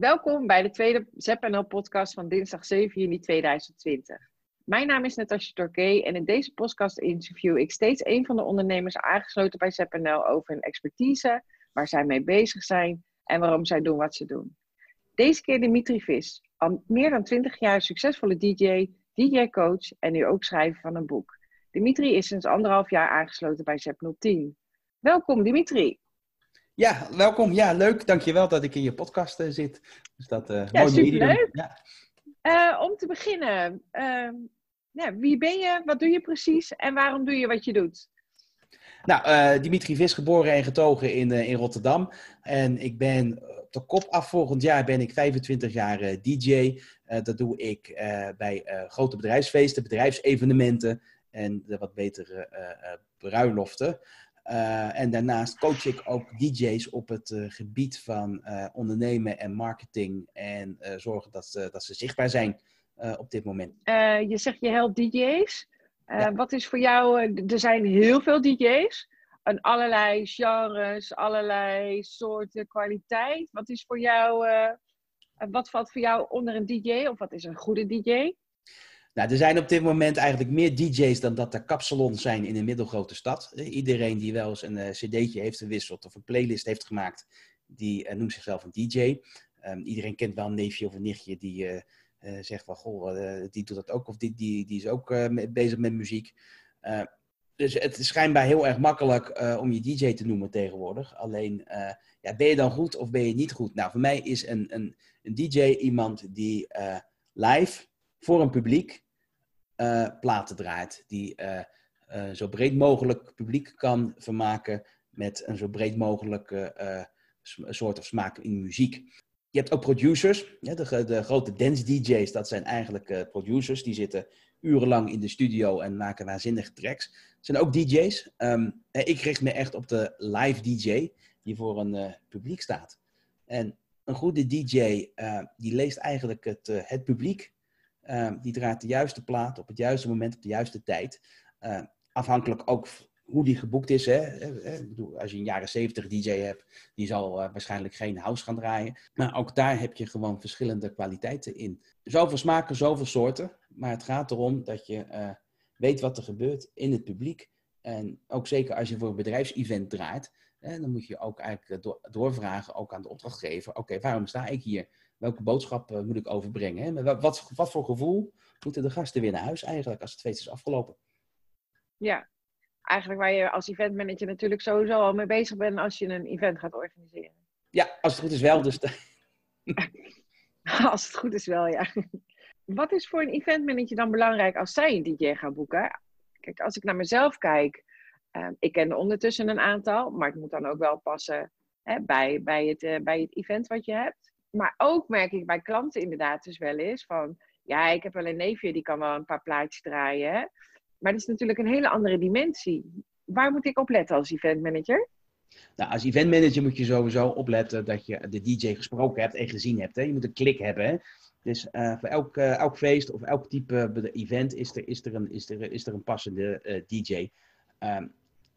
Welkom bij de tweede ZNL podcast van dinsdag 7 juni 2020. Mijn naam is Natasja Torquay en in deze podcast interview ik steeds een van de ondernemers aangesloten bij ZNL over hun expertise, waar zij mee bezig zijn en waarom zij doen wat ze doen. Deze keer Dimitri Vis, al meer dan 20 jaar succesvolle DJ, DJ-coach en nu ook schrijver van een boek. Dimitri is sinds anderhalf jaar aangesloten bij ZEP010. Welkom Dimitri. Ja, welkom. Ja, leuk. Dankjewel dat ik in je podcast uh, zit. Dus dat, uh, ja, mooi superleuk. Ja. Uh, om te beginnen, ehm, ja, wie ben je, wat doe je precies en waarom doe je wat je doet? Nou, Dimitri Vis, geboren en getogen in, in Rotterdam. En ik ben op de kop af volgend jaar ben ik 25 jaar DJ. dat doe ik bij grote bedrijfsfeesten, bedrijfsevenementen en de wat betere bruiloften. Uh, en daarnaast coach ik ook DJ's op het uh, gebied van uh, ondernemen en marketing en zorgen dat ze, dat ze zichtbaar zijn op dit moment. je zegt je helpt DJ's. Ja. Wat is voor jou, er zijn heel veel DJ's, en allerlei genres, allerlei soorten kwaliteit. Wat is voor jou, wat valt voor jou onder een DJ of wat is een goede DJ? Nou, er zijn op dit moment eigenlijk meer DJ's dan dat er kapsalons zijn in een middelgrote stad. Iedereen die wel eens een uh, cd'tje heeft gewisseld of een playlist heeft gemaakt, die uh, noemt zichzelf een DJ. Ehm, iedereen kent wel een neefje of een nichtje die zegt van, goh, die doet dat ook of die, die, die is ook bezig met muziek. dus het is schijnbaar heel erg makkelijk om je DJ te noemen tegenwoordig. Alleen, ja, ben je dan goed of ben je niet goed? Nou, voor mij is een, een, een DJ iemand die live voor een publiek uh, platen draait. Die uh, zo breed mogelijk publiek kan vermaken met een zo breed mogelijke soort of smaak in muziek. Je hebt ook producers. De, de, grote dance DJ's, dat zijn eigenlijk producers. Die zitten urenlang in de studio en maken waanzinnige tracks. Het zijn ook DJ's. Um, ehm, ik richt me echt op de live DJ, die voor een publiek staat. En een goede DJ, die leest eigenlijk het, het publiek Ehm, die draait de juiste plaat op het juiste moment, op de juiste tijd. Ehm, afhankelijk ook hoe die geboekt is. Hè. Als je een jaren 70 DJ hebt, die zal uh, waarschijnlijk geen house gaan draaien. Maar ook daar heb je gewoon verschillende kwaliteiten in. Zoveel smaken, zoveel soorten. Maar het gaat erom dat je weet wat er gebeurt in het publiek. En ook zeker als je voor een bedrijfsevent draait, hè, dan moet je ook eigenlijk do doorvragen, ook aan de opdrachtgever. Oké, waarom sta ik hier? welke boodschap uh, moet ik overbrengen? Hè? Wat, wat, wat, voor gevoel moeten de gasten weer naar huis eigenlijk als het feest is afgelopen? Ja, eigenlijk waar je als eventmanager natuurlijk sowieso al mee bezig bent als je een event gaat organiseren. Ja, als het goed is wel. Dus als het goed is wel, ja. Wat is voor een eventmanager dan belangrijk als zij een DJ gaan boeken? Kijk, als ik naar mezelf kijk, uh, ik ken er ondertussen een aantal, maar het moet dan ook wel passen hè, bij, bij, het, uh, bij het event wat je hebt maar ook merk ik bij klanten inderdaad dus wel eens van... Ja, ik heb wel een neefje, die kan wel een paar plaatjes draaien. Maar dat is natuurlijk een hele andere dimensie. Waar moet ik op letten als eventmanager? Nou, als eventmanager moet je sowieso opletten dat je de DJ gesproken hebt en gezien hebt. Hè? Je moet een klik hebben. Hè? Dus uh, voor elk, uh, elk feest of elk type event is er, is er, een, is er, is er een passende DJ. Um, ehm,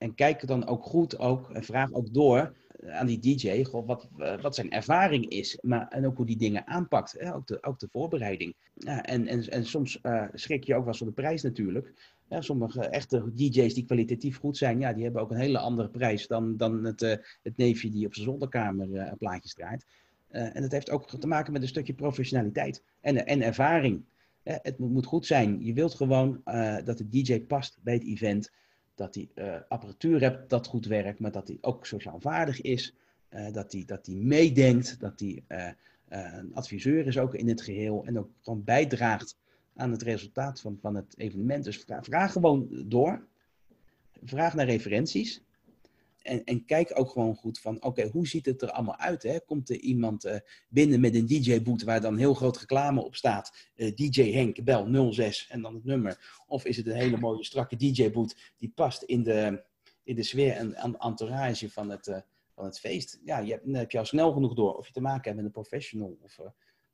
en kijk dan ook goed ook, en vraag ook door aan die DJ wat, eh, wat zijn ervaring is. Maar, en ook hoe die dingen aanpakt. Hè? Ook, de, ook de voorbereiding. Ja, en, en, en soms uh, schrik je ook wel eens van de prijs natuurlijk. Sommige echte DJ's die kwalitatief goed zijn, ja, die hebben ook een hele andere prijs dan, dan het, uh, het neefje die op zijn zolderkamer plaatjes draait. en dat heeft ook te maken met een stukje professionaliteit en, en ervaring. het moet, goed zijn. Je wilt gewoon dat de DJ past bij het event dat hij uh, apparatuur hebt dat goed werkt, maar dat hij ook sociaal vaardig is, uh, dat hij dat meedenkt, dat hij uh, een adviseur is ook in het geheel en ook gewoon bijdraagt aan het resultaat van, van het evenement. Dus vraag gewoon door, vraag naar referenties en, en kijk ook gewoon goed van, oké, hoe ziet het er allemaal uit? Hè? Komt er iemand uh, binnen met een DJ-boot waar dan heel groot reclame op staat? Eh, DJ Henk, bel 06 en dan het nummer. Of is het een hele mooie strakke DJ-boot die past in de, in de sfeer en entourage van het, uh, van het feest? Ja, je dan heb je al snel genoeg door of je te maken hebt met een professional of,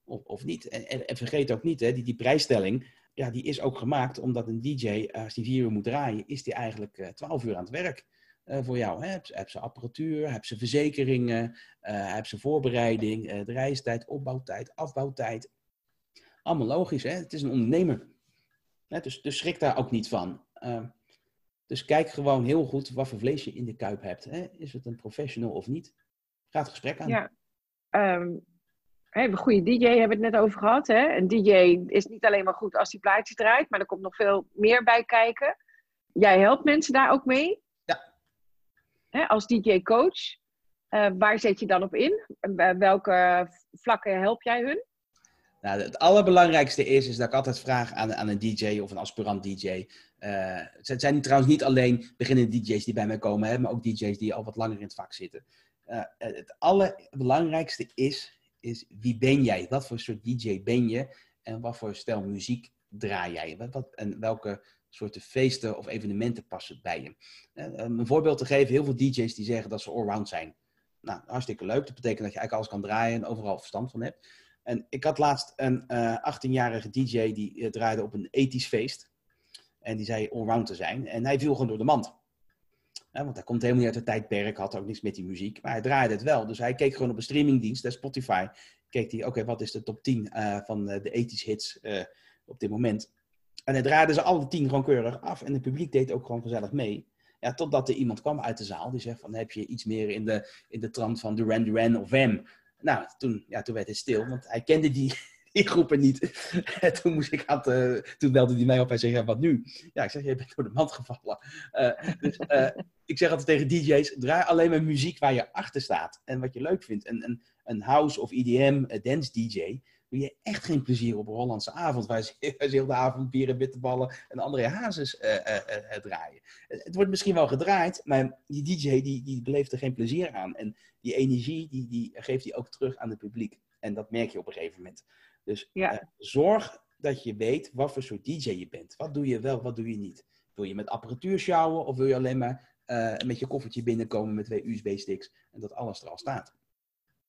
of, of niet. En, en, en, vergeet ook niet, hè, die, die prijsstelling, ja, die is ook gemaakt omdat een DJ, als die vier uur moet draaien, is die eigenlijk twaalf uur aan het werk. Voor jou. Hè? Heb, ze apparatuur, heb ze verzekeringen, heb ze voorbereiding, de reistijd, opbouwtijd, afbouwtijd. Allemaal logisch, hè? Het is een ondernemer. Dus, dus schrik daar ook niet van. dus kijk gewoon heel goed wat voor vlees je in de kuip hebt. Hè? Is het een professional of niet? Ga het gesprek aan. Ja, um, een goede DJ hebben we het net over gehad. Hè? Een DJ is niet alleen maar goed als hij plaatjes draait, maar er komt nog veel meer bij kijken. Jij helpt mensen daar ook mee. Hè, als DJ-coach. Uh, waar zet je dan op in? welke vlakken help jij hun? Nou, het allerbelangrijkste is, is dat ik altijd vraag aan, aan een DJ of een aspirant DJ. Uh, eh, het zijn trouwens niet alleen beginnende DJ's die bij mij komen, hè, maar ook DJ's die al wat langer in het vak zitten. Het allerbelangrijkste is is wie ben jij? Wat voor soort DJ ben je? En wat voor stijl muziek draai jij? Wat, en welke soorten feesten of evenementen passen bij je? Uh, een voorbeeld te geven, heel veel DJ's die zeggen dat ze allround zijn. Nou, hartstikke leuk. Dat betekent dat je eigenlijk alles kan draaien en overal verstand van hebt. En ik had laatst een uh, eh, 18-jarige DJ die draaide op een ethisch feest. En die zei allround te zijn. En hij viel gewoon door de mand want hij komt helemaal niet uit het tijdperk, had ook niks met die muziek. Maar hij draaide het wel. Dus hij keek gewoon op een streamingdienst, Spotify. Keek hij, oké, wat is de top 10 uh, eh, van de ethische hits op dit moment? En hij draaide ze alle tien gewoon keurig af. En het publiek deed ook gewoon gezellig mee. Ja, totdat er iemand kwam uit de zaal die zegt van, heb je iets meer in de, in de trant van Duran Duran of Wham? Nou, toen, ja, toen werd het stil, want hij kende die, die groepen niet. toen, moest ik aan toen belde hij mij op en zei, ja, wat nu? Ja, ik zeg, je bent door de mand gevallen. Uh, dus uh, ik zeg altijd tegen DJ's, draai alleen maar muziek waar je achter staat. En wat je leuk vindt. En, een, een house of EDM dance DJ, doe je echt geen plezier op een Hollandse avond. Waar ze, heel de avond bieren, bitterballen en andere hazes draaien. Het wordt misschien wel gedraaid, maar die DJ die, die beleeft er geen plezier aan. En die energie, die, die geeft hij ook terug aan het publiek. En dat merk je op een gegeven moment. Dus ja. zorg dat je weet wat voor soort DJ je bent. Wat doe je wel, wat doe je niet? Wil je met apparatuur sjouwen of wil je alleen maar met je koffertje binnenkomen met twee USB-sticks en dat alles er al staat?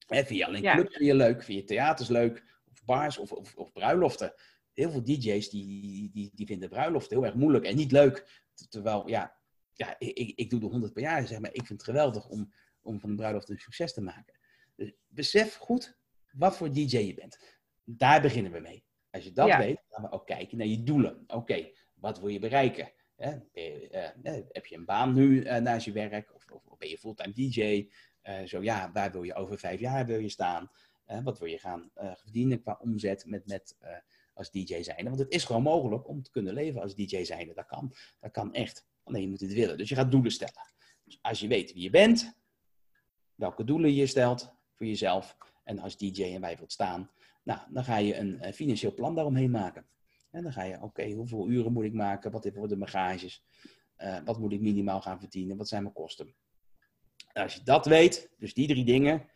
En vind je alleen clubs vind je leuk, vind je theaters leuk, bars of, of, of bruiloften. Heel veel DJ's die, die, die vinden bruiloften heel erg moeilijk en niet leuk. Terwijl, ja, ja ik, ik doe er honderd per jaar, zeg maar. Ik vind het geweldig om, om van een bruiloft een succes te maken. Dus besef goed wat voor DJ je bent. Daar beginnen we mee. Als je dat weet, gaan we ook kijken naar je doelen. Oké, wat wil je bereiken? Eh, eh, heb je een baan nu uh, naast je werk? Of, of, ben je fulltime DJ? zo ja, waar wil je over vijf jaar wil je staan? Wat wil je gaan verdienen qua omzet met, met, als DJ zijn? Want het is gewoon mogelijk om te kunnen leven als DJ zijn. Dat kan, dat kan echt. Alleen je moet het willen. Dus je gaat doelen stellen. Dus als je weet wie je bent, welke doelen je stelt voor jezelf en als DJ en wij wilt staan, nou, dan ga je een financieel plan daaromheen maken. En dan ga je, oké, hoeveel uren moet ik maken? Wat worden mijn gages? Uh, wat moet ik minimaal gaan verdienen? Wat zijn mijn kosten? als je dat weet, dus die drie dingen,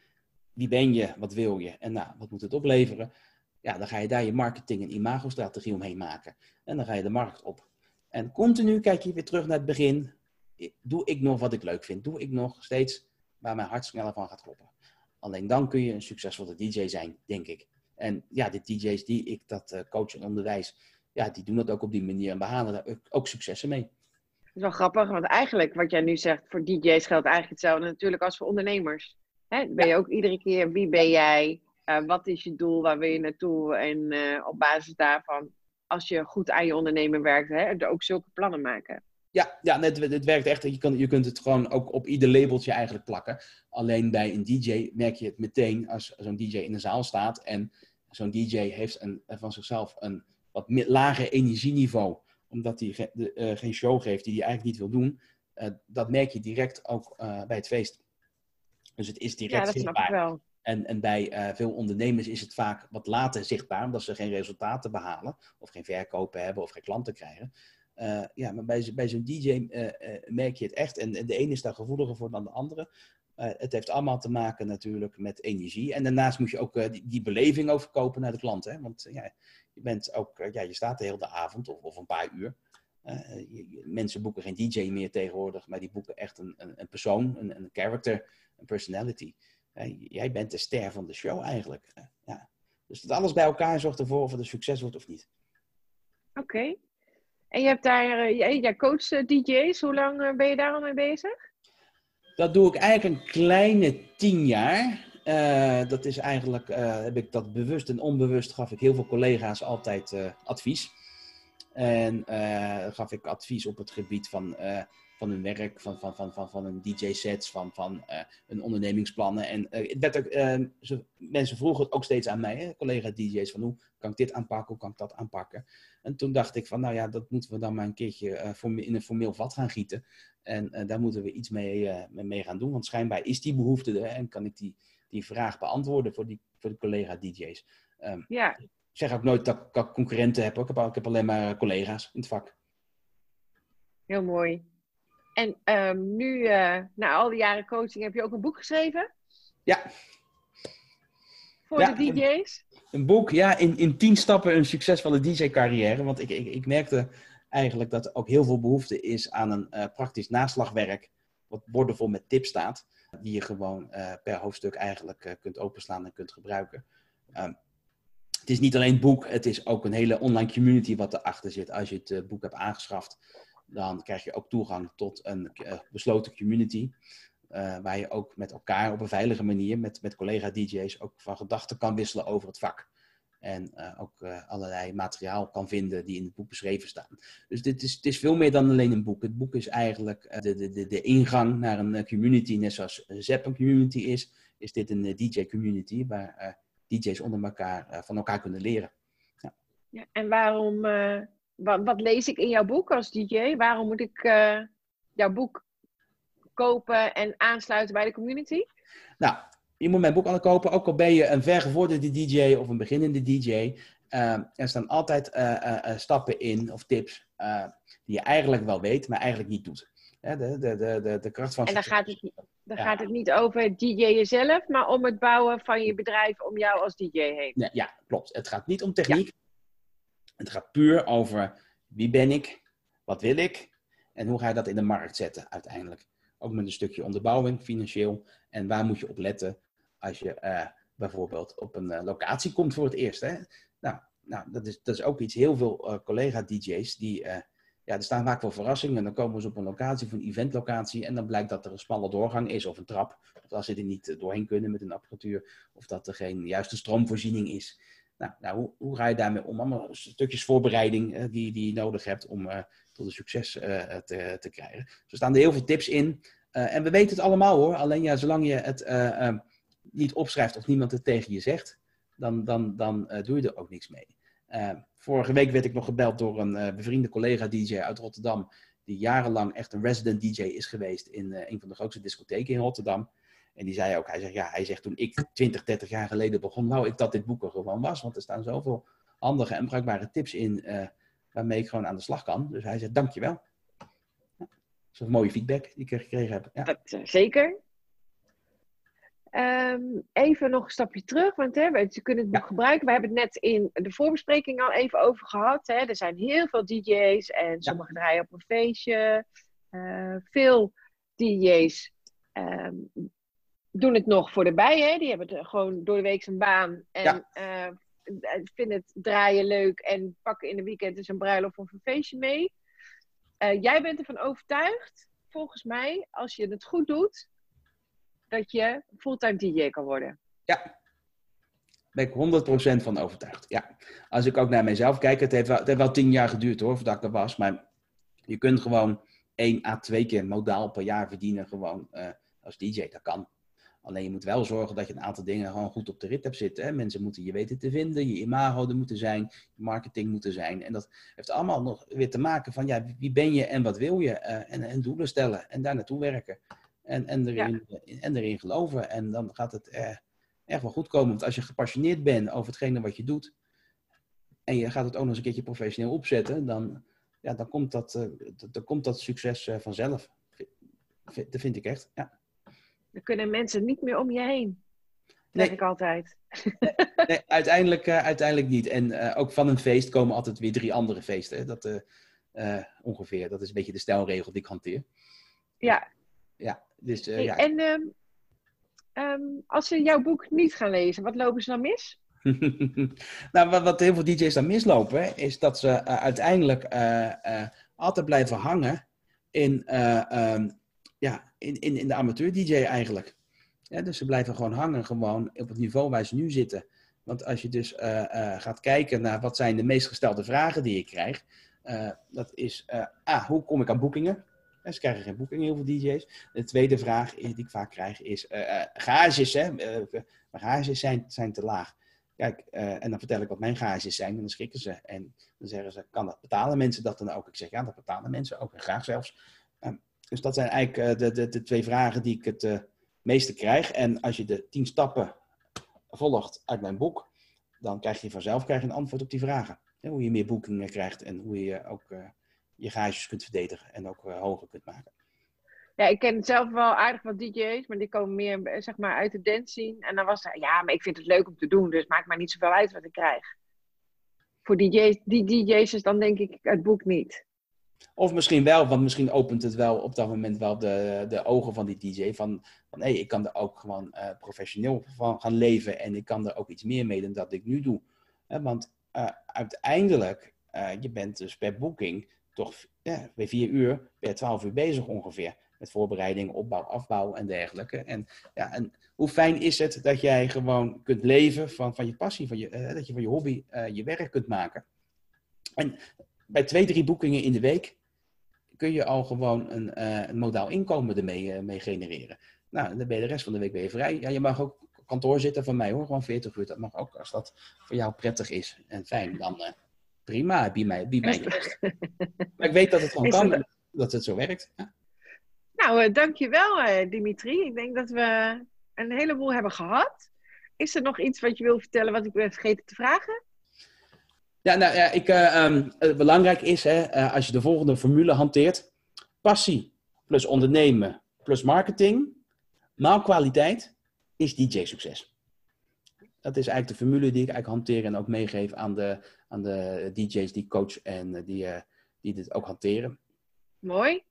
wie ben je, wat wil je en nou, wat moet het opleveren? Ja, dan ga je daar je marketing- en imagostrategie omheen maken. En dan ga je de markt op. En continu kijk je weer terug naar het begin. Doe ik nog wat ik leuk vind? Doe ik nog steeds waar mijn hart sneller van gaat kloppen? Alleen dan kun je een succesvolle DJ zijn, denk ik. En ja, de DJ's die ik dat uh, coach en onderwijs, ja, die doen dat ook op die manier en behalen daar ook successen mee. Dat is wel grappig, want eigenlijk wat jij nu zegt, voor DJ's geldt eigenlijk hetzelfde natuurlijk als voor ondernemers. Hè? Ben je ook iedere keer, wie ben jij? Uh, wat is je doel? Waar wil je naartoe? En uh, op basis daarvan, als je goed aan je ondernemer werkt, hè, ook zulke plannen maken. Ja, ja het, het werkt echt. Je, kan, je kunt het gewoon ook op ieder labeltje eigenlijk plakken. Alleen bij een DJ merk je het meteen als zo'n DJ in de zaal staat. En zo'n DJ heeft een, van zichzelf een wat lager energieniveau. Omdat hij uh, geen show geeft die hij eigenlijk niet wil doen. Dat merk je direct ook bij het feest. Dus het is direct ja, dat zichtbaar. Snap ik wel. En, en bij veel ondernemers is het vaak wat later zichtbaar, omdat ze geen resultaten behalen, of geen verkopen hebben, of geen klanten krijgen. Uh, ja, maar bij, bij zo'n DJ uh, uh, merk je het echt. En, de ene is daar gevoeliger voor dan de andere. het heeft allemaal te maken natuurlijk met energie. En daarnaast moet je ook die, die, beleving overkopen naar de klant. Hè? Want ja, je, bent ook, ja, je staat de hele avond of, of een paar uur. Je, mensen boeken geen DJ meer tegenwoordig, maar die boeken echt een, een, een persoon, een, een character, een personality. jij bent de ster van de show eigenlijk. ja. Dus dat alles bij elkaar zorgt ervoor of het een succes wordt of niet. Oké. En je hebt daar, jij coacht uh, DJ's. Hoe lang ben je daar al mee bezig? Dat doe ik eigenlijk een kleine tien jaar. Uh, dat is eigenlijk, uh, heb ik dat bewust en onbewust, gaf ik heel veel collega's altijd uh, advies. En gaf ik advies op het gebied van, van hun werk, van, van, van, van, van hun DJ-sets, van, van hun ondernemingsplannen. En werd ook, ze, mensen vroegen het ook steeds aan mij, collega-DJ's, van hoe kan ik dit aanpakken, hoe kan ik dat aanpakken. En toen dacht ik van, nou ja, dat moeten we dan maar een keertje in een formeel vat gaan gieten. En daar moeten we iets mee, mee gaan doen, want schijnbaar is die behoefte er en kan ik die die vraag beantwoorden voor, die, voor de collega-DJ's. Ehm, ja. Ik zeg ook nooit dat ik concurrenten heb. Ik heb, ik heb alleen maar collega's in het vak. Heel mooi. En um, nu, uh, na al die jaren coaching, heb je ook een boek geschreven? Ja. Voor de DJ's? Een, een, boek, ja, in, in tien stappen een succesvolle DJ-carrière. Want ik, ik, ik merkte eigenlijk dat er ook heel veel behoefte is aan een uh, praktisch naslagwerk. Wat bordenvol met tips staat die je gewoon uh, per hoofdstuk eigenlijk kunt openslaan en kunt gebruiken. Um, het is niet alleen boek, het is ook een hele online community wat erachter zit. Als je het uh, boek hebt aangeschaft, dan krijg je ook toegang tot een besloten community. waar je ook met elkaar op een veilige manier, met, met collega-DJ's, ook van gedachten kan wisselen over het vak. En ook allerlei materiaal kan vinden die in het boek beschreven staan. Dus dit is, het is veel meer dan alleen een boek. Het boek is eigenlijk uh, de, de, de ingang naar een community. Net zoals ZEP een community is, is dit een DJ-community waar DJ's onder elkaar van elkaar kunnen leren. Ja. ja en waarom, wat, wat, lees ik in jouw boek als DJ? Waarom moet ik jouw boek kopen en aansluiten bij de community? Nou, je moet mijn boek aan kopen, ook al ben je een vergevorderde DJ of een beginnende DJ. Uh, er staan altijd uh, stappen in of tips die je eigenlijk wel weet, maar eigenlijk niet doet. De, de, de, de, de kracht van. En dan gaat het, dan gaat het niet over DJ jezelf, maar om het bouwen van je bedrijf om jou als DJ heen. Ja, ja klopt. Het gaat niet om techniek. Het gaat puur over wie ben ik, wat wil ik en hoe ga je dat in de markt zetten uiteindelijk. Ook met een stukje onderbouwing, financieel. En waar moet je op letten als je uh, bijvoorbeeld op een uh, locatie komt voor het eerst. Hè? Nou, nou dat, is, dat is ook iets. Heel veel uh, collega-DJ's die. Ja, er staan vaak wel verrassingen. En dan komen ze op een locatie, of een eventlocatie. En dan blijkt dat er een smalle doorgang is of een trap. Of dat ze er niet doorheen kunnen met een apparatuur. Of dat er geen juiste stroomvoorziening is. Nou, nou hoe, hoe, ga je daarmee om? Allemaal stukjes voorbereiding die, die je nodig hebt om tot een succes te, te krijgen. Er staan er heel veel tips in. en we weten het allemaal hoor. Alleen ja, zolang je het niet opschrijft of niemand het tegen je zegt, dan, dan, dan doe je er ook niks mee. Uh, vorige week werd ik nog gebeld door een uh, bevriende collega-DJ uit Rotterdam, die jarenlang echt een resident DJ is geweest in een van de grootste discotheken in Rotterdam. En die zei ook, hij zegt, ja, hij zegt toen ik 20, 30 jaar geleden begon, nou ik dat dit boek er gewoon was, want er staan zoveel handige en bruikbare tips in waarmee ik gewoon aan de slag kan. Dus hij zegt, dankjewel. Ja, dat is een mooie feedback die ik gekregen heb. Ja. Zeker. Um, even nog een stapje terug, want hè, we, kunnen het boek gebruiken. We hebben het net in de voorbespreking al even over gehad. Hè. Er zijn heel veel DJ's en sommigen draaien op een feestje. Uh, veel DJ's um, ehm, doen het nog voor de bij. Hè. Die hebben gewoon door de week zijn baan en ja. uh, vinden het draaien leuk en pakken in de weekend dus een bruiloft of een feestje mee. Uh, jij bent ervan overtuigd, volgens mij, als je het goed doet, dat je fulltime DJ kan worden. Ja, ben ik 100% van overtuigd. Ja. Als ik ook naar mezelf kijk, het heeft wel, wel tien jaar geduurd hoor, voordat ik er was. Maar je kunt gewoon één à twee keer modaal per jaar verdienen gewoon uh, als DJ. Dat kan. Alleen je moet wel zorgen dat je een aantal dingen gewoon goed op de rit hebt zitten. Hè? Mensen moeten je weten te vinden, je imago er moeten zijn, je marketing moeten zijn. En dat heeft allemaal nog weer te maken van ja, wie ben je en wat wil je? Uh, en, en doelen stellen en daar naartoe werken. En, en, erin, en erin geloven. En dan gaat het eh, echt wel goed komen. Want als je gepassioneerd bent over hetgene wat je doet. En je gaat het ook nog eens een keertje professioneel opzetten. Dan, ja, dan, komt, dat, uh, dan komt dat succes uh, vanzelf. Dat vind ik echt, ja. Dan kunnen mensen niet meer om je heen. Zeg ik altijd. nee, uiteindelijk, uiteindelijk niet. En ook van een feest komen altijd weer drie andere feesten. Dat, ongeveer. Dat is een beetje de stijlregel die ik hanteer. Ja. Ja, dus, uh, ja. En um, als ze jouw boek niet gaan lezen, wat lopen ze dan mis? nou, wat, wat, heel veel DJ's dan mislopen, is dat ze uh, uiteindelijk uh, altijd blijven hangen in, um, ja, in, in, in de amateur-DJ eigenlijk. Ja, dus ze blijven gewoon hangen, gewoon op het niveau waar ze nu zitten. Want als je dus eh, gaat kijken naar wat zijn de meest gestelde vragen die ik krijg, dat is, ah, hoe kom ik aan boekingen? Ze krijgen geen boekingen, heel veel DJ's. De tweede vraag die ik vaak krijg is, garages, hè? garages zijn, zijn te laag. Kijk, en dan vertel ik wat mijn garages zijn en dan schrikken ze. En dan zeggen ze, kan dat betalen mensen dat dan ook? Ik zeg, ja, dat betalen mensen ook graag zelfs. Ehm, dus dat zijn eigenlijk uh, de, de, de, twee vragen die ik het uh, meeste krijg. En als je de tien stappen volgt uit mijn boek, dan krijg je vanzelf krijg je een antwoord op die vragen. hoe je meer boekingen krijgt en hoe je ook uh, je garages kunt verdedigen en ook hoger kunt maken. Ja, ik ken zelf wel aardig wat DJ's, maar die komen meer zeg maar, uit de dance scene. En dan was er, ja, maar ik vind het leuk om te doen, dus maakt mij niet zoveel uit wat ik krijg voor DJ's, die DJ's is dan denk ik het boek niet. Of misschien wel, want misschien opent het wel op dat moment wel de, de ogen van die DJ. Van, van hé, ik kan er ook gewoon uh, professioneel van gaan leven en ik kan er ook iets meer mee dan dat ik nu doe. want uh, uiteindelijk, uh, je bent dus per boeking toch ja, bij vier uur, per twaalf uur bezig ongeveer. Met voorbereiding, opbouw, afbouw en dergelijke. En, ja, en hoe fijn is het dat jij gewoon kunt leven van, van je passie, van je, uh, dat je van je hobby uh, je werk kunt maken. En bij twee, drie boekingen in de week kun je al gewoon een, uh, een modaal inkomen ermee mee genereren. Nou, dan ben je de rest van de week weer vrij. Ja, je mag ook kantoor zitten van mij hoor, gewoon 40 uur. Dat mag ook als dat voor jou prettig is en fijn. Dan prima, je mij, mij Maar ik weet dat het gewoon kan, dat het zo werkt. Ja. Nou, dankjewel Dimitri. Ik denk dat we een heleboel hebben gehad. Is er nog iets wat je wil vertellen wat ik ben vergeten te vragen? Ja, nou ja, ik, uh, um, belangrijk is hè, uh, als je de volgende formule hanteert: passie plus ondernemen plus marketing, maal kwaliteit is DJ-succes. Dat is eigenlijk de formule die ik eigenlijk hanteer en ook meegeef aan de, aan de DJ's die coach en die, die dit ook hanteren. Mooi.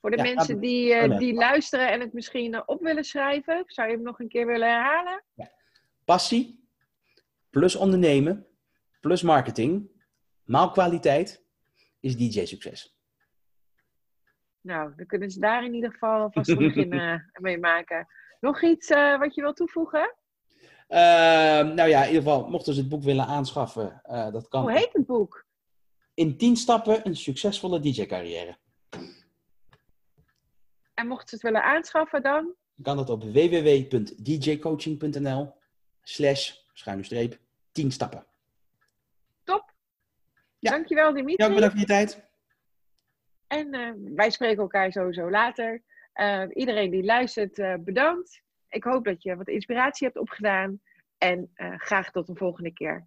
Voor de mensen die, uh, die luisteren en het misschien op willen schrijven, zou je hem nog een keer willen herhalen? Ja. Passie, plus ondernemen, plus marketing, maal kwaliteit, is DJ-succes. Nou, dan kunnen ze daar in ieder geval vast een begin uh, mee maken. Nog iets wat je wilt toevoegen? Ehm, nou ja, in ieder geval, mochten ze het boek willen aanschaffen, dat kan. Hoe heet het boek? In 10 stappen een succesvolle DJ-carrière. En mochten ze het willen aanschaffen dan? kan dat op www.djcoaching.nl slash schuine streep 10 stappen. Top. Ja. Dankjewel Dimitri. Ja, bedankt voor je tijd. En uh, wij spreken elkaar sowieso later. Uh, iedereen die luistert, uh, bedankt. Ik hoop dat je wat inspiratie hebt opgedaan. En graag tot een volgende keer.